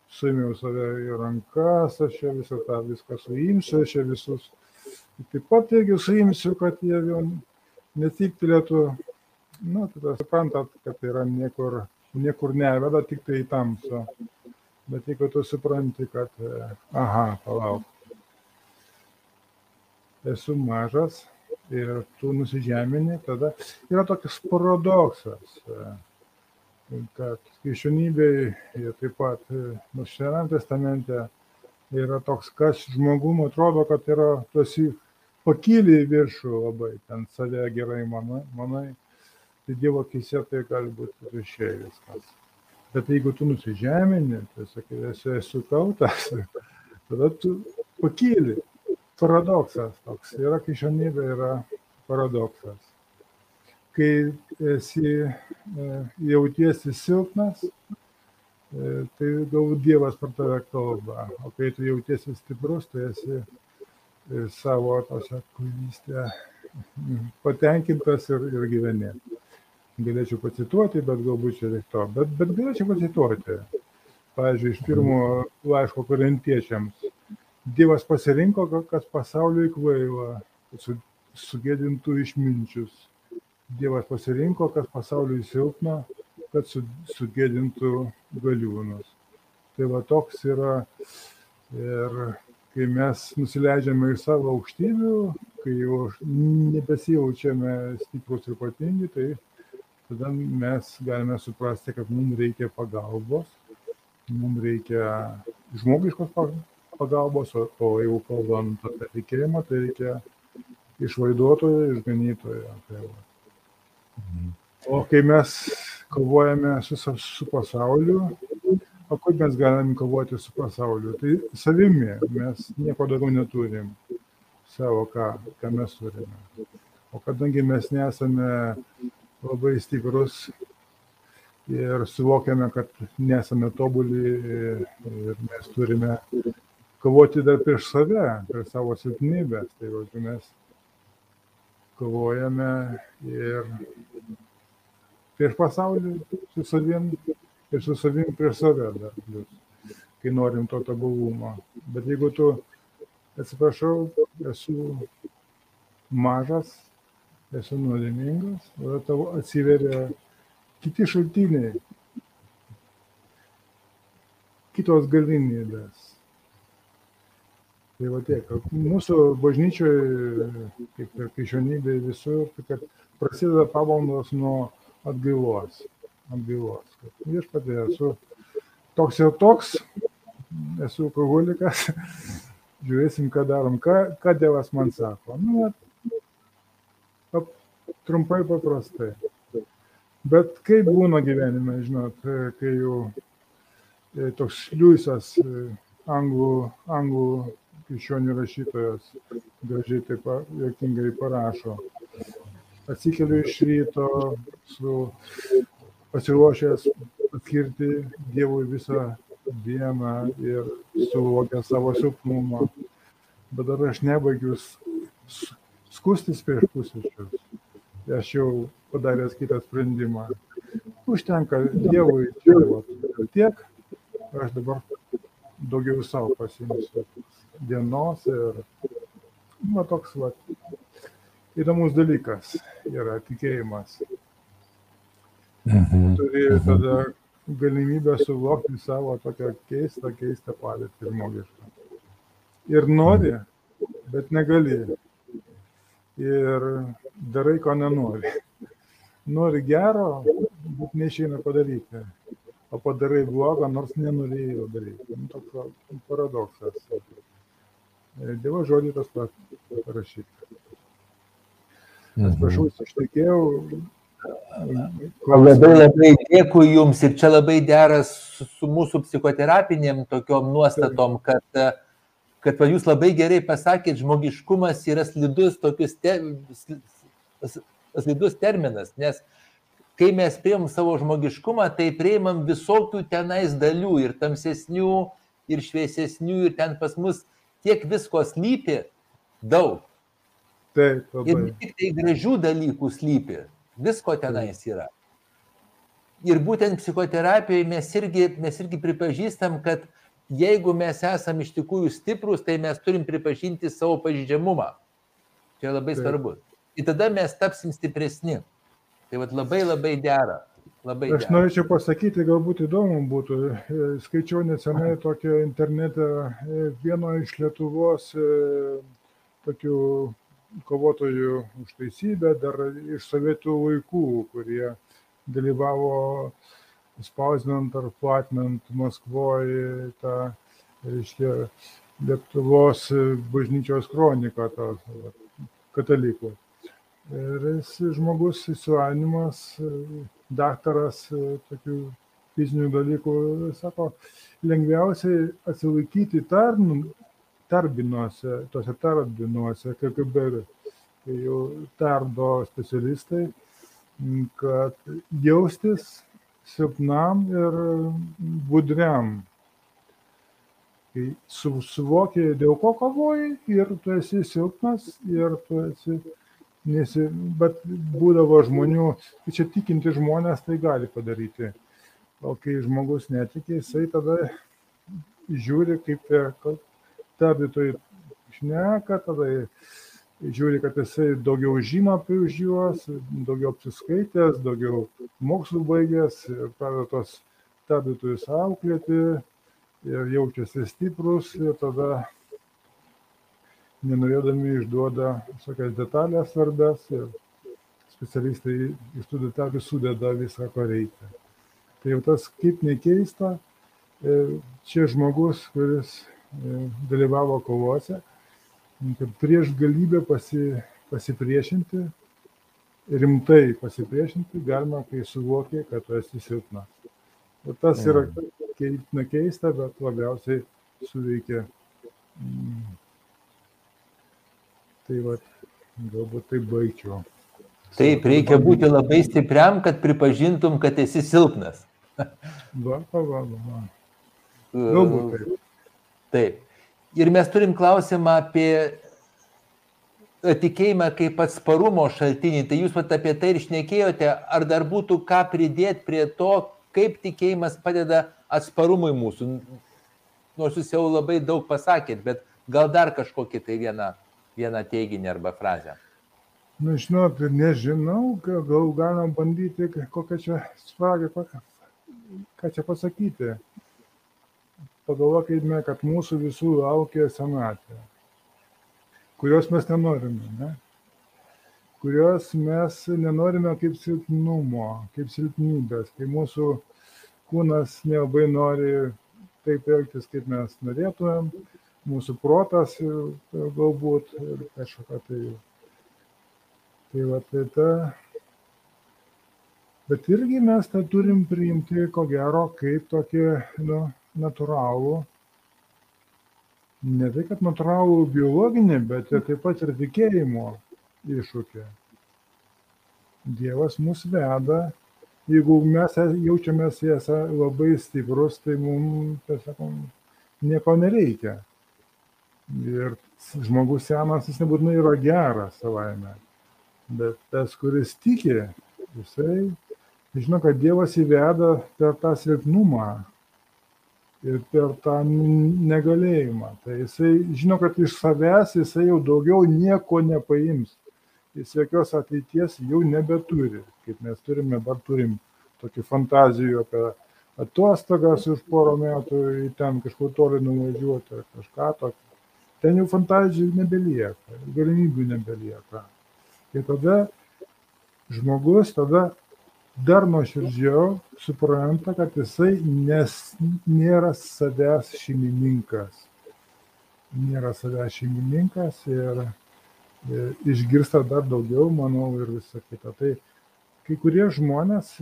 Suimiau save į rankas, aš čia visą tą viską suimsiu, aš čia visus. Taip pat irgi suimsiu, kad jie jau netiktilėtų, na, tada suprantat, kad tai yra niekur, niekur neveda, tik tai į tamsą. Bet jeigu tu supranti, kad, aha, palauk, esu mažas, ir tu nusižemini, tada yra toks paradoksas, kad krikščionybėje ir taip pat nu, Sename testamente yra toks, kas žmogum atrodo, kad yra tu esi pakyli į viršų labai, ten save gerai manai, manai tai Dievo akise tai gali būti viršiai viskas. Bet jeigu tu nusižemini, tai sakai, esi, esu tautas, tada tu pakyli paradoksas toks. Yra krikščionybė, yra paradoksas. Kai esi e, jautiesi silpnas, e, tai galbūt Dievas per tave kalba. O kai tu jautiesi stiprus, tai esi e, savo tose kvailystė patenkintas ir, ir gyveni. Galėčiau pacituoti, bet galbūt čia reikto. Bet, bet galėčiau pacituoti. Pavyzdžiui, iš pirmo laiško korintiečiams Dievas pasirinko, kas pasauliui kvaila, kad sugėdintų išminčius. Dievas pasirinko, kas pasauliui silpna, kad sugėdintų galiūnus. Tai va toks yra ir kai mes nusileidžiame iš savo aukštybių, kai jau nebesijaučiame stiprus ir ypatingi, tai tada mes galime suprasti, kad mums reikia pagalbos, mums reikia žmogiškos pagalbos o, o jeigu kalbant apie tikėjimą, tai reikia išvaiduotojo, išganytojo. Tai. Mhm. o kai mes kovojame su, su pasauliu, o kaip mes galim kovoti su pasauliu? Tai savimi mes nieko daugiau neturim savo, ką, ką mes turime. O kadangi mes nesame labai stiprus ir suvokiame, kad nesame tobuli ir mes turime kovoti dar prieš save, prieš savo silpnybės. Tai žodžiu, mes kovojame ir prieš pasaulį su savim ir su savim prieš save dar kai norim to tobulumo. Bet jeigu tu, atsiprašau, esu mažas, esu nuodėmingas, tada tavo atsiveria kiti šaltiniai, kitos galimybės Tai va tiek. Mūsų bažnyčioje, kaip ir krikščionybėje visur, kad prasideda pavaldos nuo atgailos. Kad viešpatė esu toks ir toks, esu alkoholikas, žiūrėsim, ką darom, ką, ką Dievas man sako. Nu, pap, trumpai paprastai. Bet kaip būna gyvenime, žinot, kai jau e, toks Liujisas, e, anglų, anglų krikščionių rašytojas, gražiai taip jokingai parašo. Atsikeliu iš ryto su pasiruošęs atskirti Dievui visą dieną ir suvokia savo silpnumą. Bet dar aš nebaigiu skustis prieš pusryčius. Aš jau padaręs kitą sprendimą. Užtenka Dievui tiek, aš dabar daugiau savo pasimsiu dienos ir nu, toks va, įdomus dalykas yra tikėjimas. Mhm. Turi tada galimybę suvokti savo tokią keistą, keistą padėtį žmogišką. Ir nori, bet negali. Ir darai, ko nenori. Nori gero, bet neišeina padaryti. O padarai blogą, nors nenorėjai daryti. Nu, toks paradoksas. Dievo žodį tas pats parašyta. Mhm. Atsiprašau, ištekėjau, Labai labai dėkui Jums ir čia labai deras su, mūsų psichoterapinėm tokiom nuostatom, kad, kad va, Jūs labai gerai pasakėt, žmogiškumas yra slidus, te, slidus terminas, nes kai mes priimam savo žmogiškumą, tai priimam visokių tenais dalių ir tamsesnių, ir šviesesnių, ir ten pas mus tiek visko slypi daug. Taip, labai. ir tik tai gražių dalykų slypi. Visko tenais yra. Ir būtent psichoterapijoje mes irgi, mes irgi pripažįstam, kad jeigu mes esame iš tikrųjų stiprus, tai mes turim pripažinti savo pažydžiamumą. Čia labai Taip. svarbu. Ir tada mes tapsim stipresni. Tai vad labai labai dera. Labai Aš dera. norėčiau pasakyti, galbūt įdomu būtų. Skaičiau nesenai tokią internetą vieno iš Lietuvos tokių kovotojų už teisybę dar iš sovietų laikų, kurie dalyvavo spausdinant ar platinant Maskvoje tą, reiškia, Lietuvos bažnyčios kroniką to katalikų. Ir jis žmogus įsilavinimas, daktaras tokių fizinių dalykų, sako, lengviausiai atsilaikyti tarn, tarbinuose, tose tarbinuose, KGB, kai jau tardo specialistai, kad jaustis silpnam ir budriam. Kai su, suvoki, dėl ko kovoji ir tu esi silpnas ir tu esi, nesi, bet būdavo žmonių, tai čia tikinti žmonės tai gali padaryti. O kai žmogus netikė, jisai tada žiūri, kaip, tardytojai šneka, tada žiūri, kad jisai daugiau žino apie už juos, daugiau apsiskaitęs, daugiau mokslų baigęs pradeda tos tardytojus auklėti ir jaučiasi stiprus ir tada nenorėdami išduoda visokias detalės svarbės ir specialistai iš tų detalių sudeda viską, ko reikia. Tai jau tas kaip nekeista, e, čia žmogus, kuris E, dalyvavo kovose, kad prieš galybę pasi, pasipriešinti, rimtai pasipriešinti galima, kai suvokia, kad tu esi silpnas. Ir tas yra na, keista, bet labiausiai suveikia. Mm. Tai va, galbūt taip baigčiau. Taip, reikia būti labai stipriam, kad pripažintum, kad esi silpnas. Va, va, va, va. Galbūt taip. Taip. Ir mes turim klausimą apie tikėjimą kaip atsparumo šaltinį. Tai jūs pat apie tai ir šnekėjote, ar dar būtų ką pridėti prie to, kaip tikėjimas padeda atsparumui mūsų. Nors jūs jau labai daug pasakėt, bet gal dar kažkokį tai vieną, vieną teiginį arba frazę. Na, nu, žinot, nežinau, gal galima bandyti kokią čia spragą, ką čia pasakyti pagalvokime, kad mūsų visų laukia senatvė, kurios mes nenorime. Ne? kurios mes nenorime kaip silpnumo, kaip silpnybės, kai mūsų kūnas nelabai nori taip elgtis, kaip mes norėtumėm, mūsų protas galbūt ir kažkokia tai. Tai va, tai ta. Bet irgi mes tą turim priimti, ko gero, kaip tokį, nu, natūralų, ne tai kad natūralų biologinį, bet ir taip pat ir tikėjimo iššūkį. Dievas mus veda, jeigu mes jaučiamės esą labai stiprus, tai mums, tai sakom, nieko nereikia. Ir žmogus senas, jis nebūtinai yra geras savaime. Bet tas, kuris tiki, jisai žino, kad Dievas įveda per tą silpnumą, ir per tą negalėjimą. Tai jisai žino, kad iš savęs jisai jau daugiau nieko nepaims. Jis jokios ateities jau nebeturi. Kaip mes turime, dabar turim tokį fantazijų apie atostogas už porą metų į ten kažkur toli nuvažiuoti ar kažką tokio. Ten jau fantazijų nebelieka, galimybių nebelieka. Ir tada žmogus tada dar nuoširdžiau supranta, kad jisai nes, nėra savęs šeimininkas. Nėra savęs šeimininkas ir, ir išgirsta dar daugiau, manau, ir visą kitą. Tai kai kurie žmonės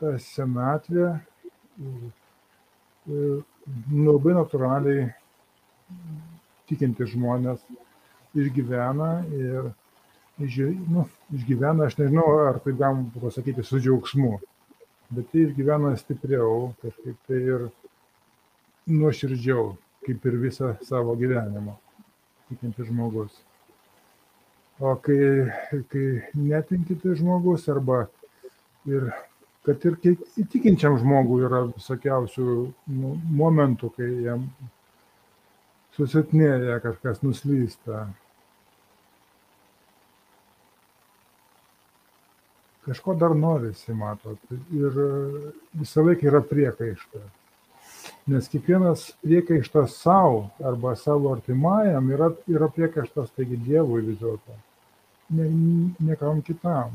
tą senatvę labai natūraliai tikinti žmonės išgyvena ir nu, išgyvena, aš nežinau, ar tai galim pasakyti su džiaugsmu, bet tai išgyvena stipriau, kažkaip tai ir nuoširdžiau, kaip ir visą savo gyvenimą, tikinti žmogus. O kai, kai netinkite žmogus arba ir kad ir įtikinčiam žmogui yra visokiausių nu, momentų, kai jam susilpnėja kažkas nuslysta, kažko dar norisi, matot. Ir visą laiką yra priekaišta. Nes kiekvienas priekaištas savo arba savo artimajam yra, yra priekaištas, taigi Dievui vis dėlto. Ne, niekam kitam.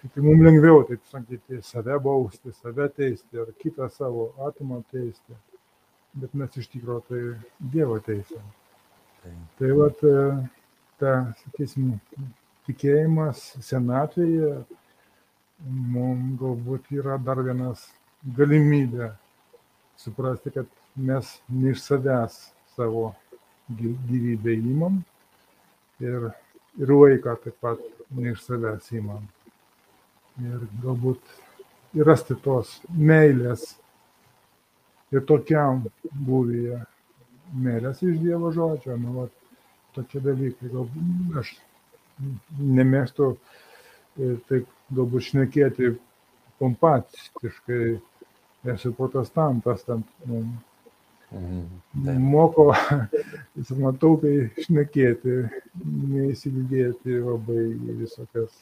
Tik tai mums lengviau, taip sakyti, save bausti, save teisti ar kitą savo atimą teisti. Bet mes iš tikrųjų tai Dievo teisėm. Tai, tai vat, ta, sakysim, tikėjimas senatvėje mums galbūt yra dar vienas galimybė suprasti, kad mes ne iš savęs savo gyvybę įmam ir, ir laiką taip pat ne iš savęs įmam. Ir galbūt ir rasti tos meilės ir tokiam būvyje meilės iš Dievo žodžio, nu, va, tokie dalykai, galbūt aš nemėgstu e, taip galbūt šnekėti pompatiškai, esu protestantas, ten nu, mhm. moko, jis matau, kai šnekėti, neįsilgėti labai visokias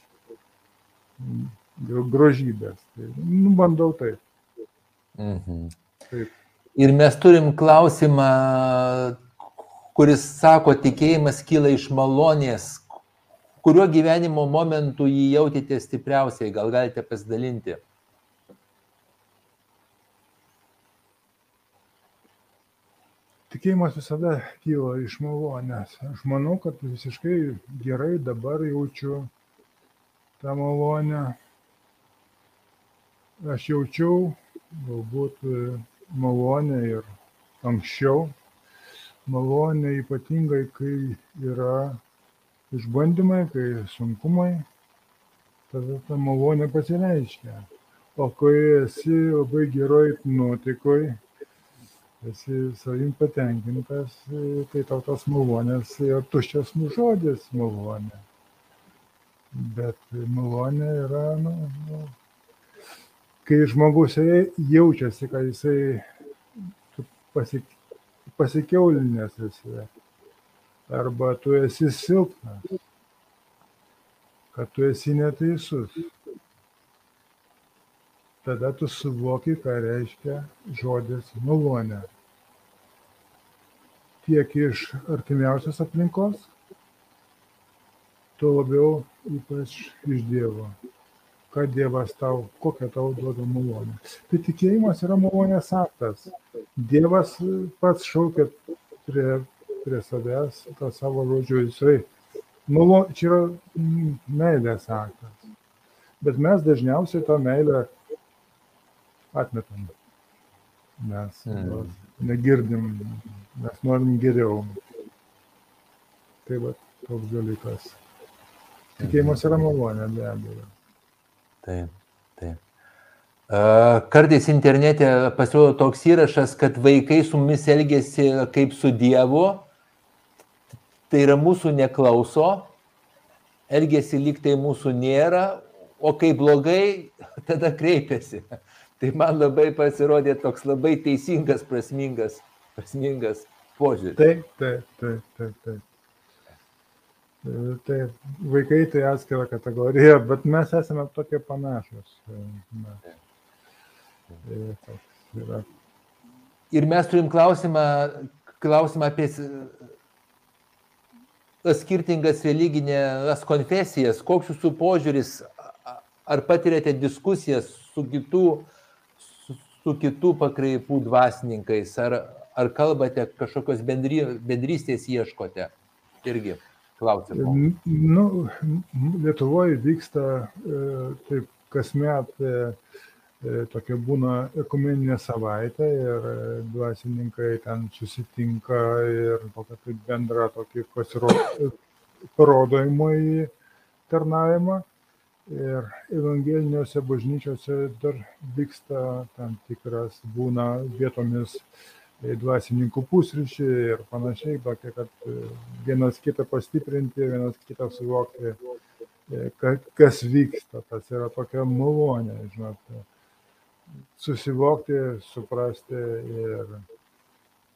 grožybės. Tai, nu, bandau taip. Mhm. taip. Ir mes turim klausimą, kuris sako, tikėjimas kyla iš malonės, kuriuo gyvenimo momentu jį jautėte stipriausiai, gal galite pasidalinti? Tikėjimas visada kyla iš malonės. Aš manau, kad visiškai gerai dabar jaučiu tą malonę. Aš jaučiau galbūt malonę ir anksčiau. Malonė ypatingai, kai yra išbandymai, kai sunkumai, tada ta malonė pasireiškia. O kai esi labai geroj nuotaikoj, esi savim patenkintas, tai tau tas malonės yra tuščias žodis malonė. Bet malonė yra, nu, nu, kai žmogus jaučiasi, kad jisai pasik, pasikeulinęs esi arba tu esi silpnas, kad tu esi neteisus. Tada tu suvoki, ką reiškia žodis malonė. Tiek iš artimiausios aplinkos, tuo labiau ypač iš Dievo. Ką Dievas tau, kokią tau duoda malonę. Tai tikėjimas yra malonės aktas. Dievas pats šaukia prie, prie savęs tą savo žodžiu. Jisai, malo, čia yra meilės aktas. Bet mes dažniausiai tą meilę atmetam. Mes mm. negirdim, mes norim geriau. Tai va toks dalykas. Tikėjimas yra malonė, be abejo. Taip, taip. Kartais internete pasirodo toks įrašas, kad vaikai su mumis elgesi kaip su Dievu, tai yra mūsų neklauso, elgesi lyg tai mūsų nėra, o kai blogai, tada kreipiasi. Tai man labai pasirodė toks labai teisingas, prasmingas, prasmingas požiūris. Taip, taip, taip, taip. taip. Tai vaikai tai atskira kategorija, bet mes esame tokie panašus. Tai Ir mes turim klausimą, klausimą apie skirtingas religinės konfesijas. Koks jūsų požiūris, ar patirėte diskusijas su kitų, su, su kitų pakraipų dvasininkais, ar, ar kalbate kažkokios bendry, bendrystės ieškote? Irgi klausimų. Nu, Lietuvoje vyksta taip kasmet E, tokia būna ekumeninė savaitė ir e, dvasininkai ten susitinka ir tokia tai bendra tokį parodojimą tarnavimą. Ir evangeliniuose bažnyčiose dar vyksta tam tikras būna vietomis e, dvasininkų pusryčiai ir panašiai, tokia, kad vienas kitą pastiprinti, vienas kitą suvokti, kas vyksta. Tas yra tokia malonė, žinot susivokti, suprasti ir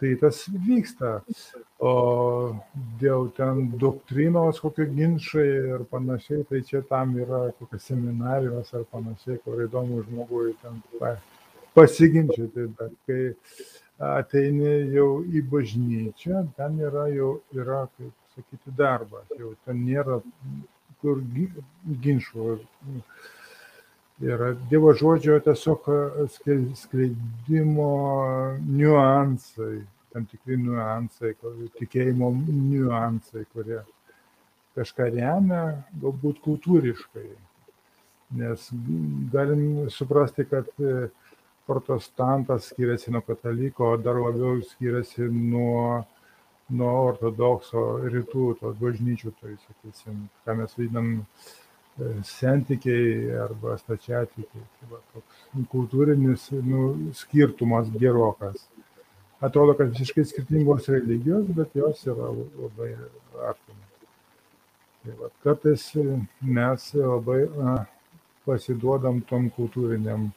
tai tas vyksta. O dėl ten doktrinos, kokie ginčiai ir panašiai, tai čia tam yra kokios seminarijos ar panašiai, kur įdomu žmogui ten pasiginčyti, bet kai ateini jau į bažnyčią, ten yra jau, yra, kaip sakyti, darbas, jau ten nėra kur ginčių yra Dievo žodžio tiesiog e, skleidimo niuansai, tam tikri niuansai, tikėjimo niuansai, kurie kažką remia, galbūt kultūriškai. Nes galim suprasti, kad e, protestantas skiriasi nuo kataliko, dar labiau skiriasi nuo, nuo ortodokso rytų, tos bažnyčių, tai sakysim, ką mes vadinam sentikiai arba stačiatikiai. Tai va, toks kultūrinis nu, skirtumas gerokas. Atrodo, kad visiškai skirtingos religijos, bet jos yra labai artimos. Tai va, kartais mes labai a, pasiduodam tom kultūriniam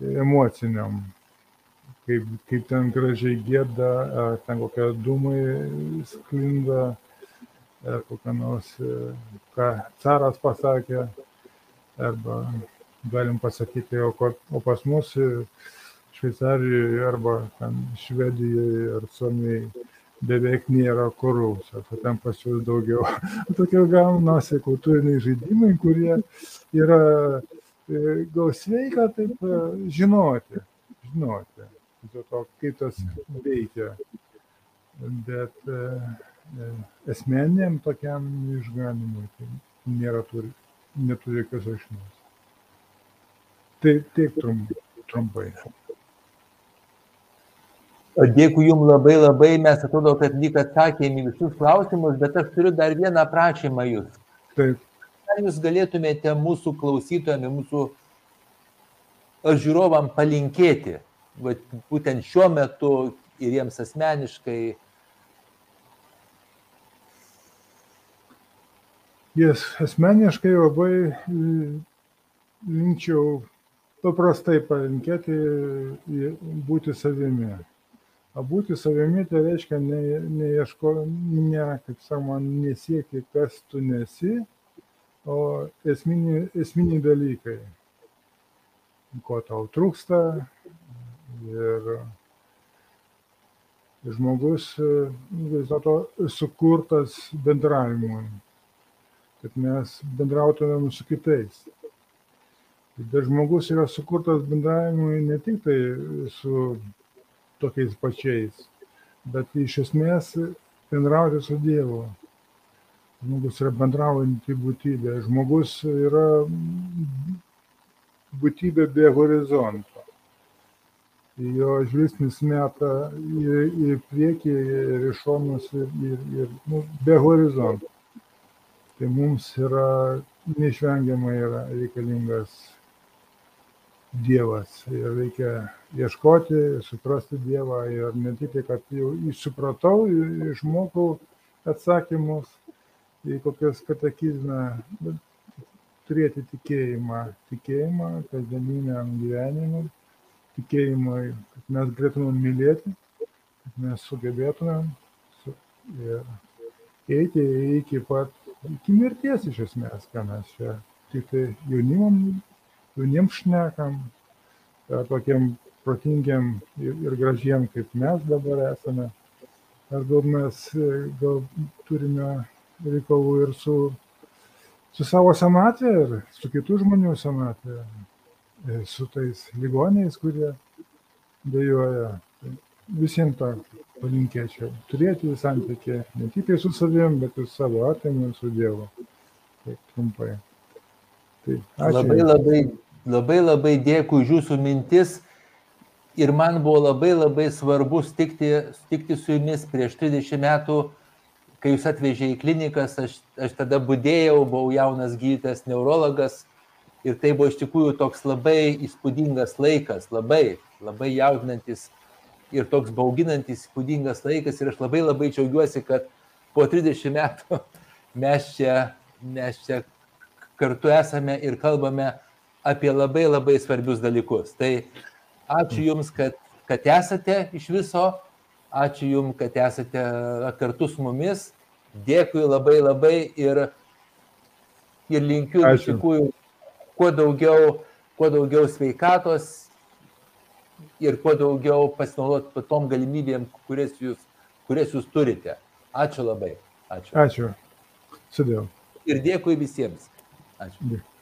emociniam, kaip, kaip ten gražiai gėda, ten kokie dūmai sklinda, ar kokią nors, ką caras pasakė, arba galim pasakyti, o, o pas mus Šveicarijoje arba Švedijoje ar Suomijoje beveik nėra korupcijos, o ten pas juos daugiau. Tokie gaunasi kultūriniai žaidimai, kurie yra gal sveika taip žinoti, žinoti, dėl to, kaip tas veikia. Bet asmeniniam tokiam išganimui tai nėra turi, neturi jokios reikšmės. Tai tiek trumpai. Dėkui Jums labai labai, mes atrodo, kad lyg atsakėme visus klausimus, bet aš turiu dar vieną prašymą Jūs. Taip. Ar Jūs galėtumėte mūsų klausytojams, mūsų žiūrovam palinkėti, būtent šiuo metu ir jiems asmeniškai, Jas asmeniškai labai linkčiau paprastai palinkėti būti savimi. O būti savimi tai reiškia ne, neieško, ne, kaip sakoma, nesieki, kas tu nesi, o esminiai, esminiai dalykai, ko tau trūksta. Ir, Žmogus e, vis dėlto sukurtas bendravimui, kad mes bendrautumėm su kitais. Bet žmogus yra sukurtas bendravimui ne tik tai su tokiais pačiais, bet iš esmės bendrauti su Dievu. Žmogus yra bendraujanti būtybė. Žmogus yra būtybė be horizonto. Jo žvilgsnis meta į, į priekį ir iš šonus ir, ir, ir nu, be horizonto. Tai mums yra neišvengiamai yra reikalingas Dievas. Ir reikia ieškoti, suprasti Dievą ir ne tik tai, kad jau supratau, išmokau atsakymus į kokias katekizmą, bet turėti tikėjimą, tikėjimą kasdieniniam gyvenimui, tikėjimą, kad mes galėtumėm mylėti, kad mes sugebėtumėm su, ir eiti iki pat, iki mirties iš esmės, ką mes čia tik tai jaunimam, jauniems šnekam, tokiem protingiam ir, ir gražiem, kaip mes dabar esame. Ar gal mes gal turime reikalų ir su su savo senatvė ir su kitų žmonių senatvė, su tais ligoniais, kurie dėjoja. Visiems tą palinkėčiau. Turėti santykį ne tik tai su savim, bet ir savo atimu ir su Dievu. Taip trumpai. Tai ačiū. Labai labai, labai labai dėkui už jūsų mintis. Ir man buvo labai labai svarbu stikti, stikti su jumis prieš 30 metų kai jūs atvežė į klinikas, aš, aš tada būdėjau, buvau jaunas gydytojas, neurologas ir tai buvo iš tikrųjų toks labai įspūdingas laikas, labai, labai jaudinantis ir toks bauginantis įspūdingas laikas ir aš labai labai džiaugiuosi, kad po 30 metų mes čia, mes čia kartu esame ir kalbame apie labai labai svarbius dalykus. Tai ačiū Jums, kad, kad esate iš viso Ačiū Jums, kad esate kartu su mumis. Dėkui labai labai ir, ir linkiu iš tikrųjų kuo daugiau, kuo daugiau sveikatos ir kuo daugiau pasinaudoti tom galimybėm, kurias jūs, kurias jūs turite. Ačiū labai. Ačiū. Ačiū. Sudėjau. Ir dėkui visiems. Ačiū. Dėkui.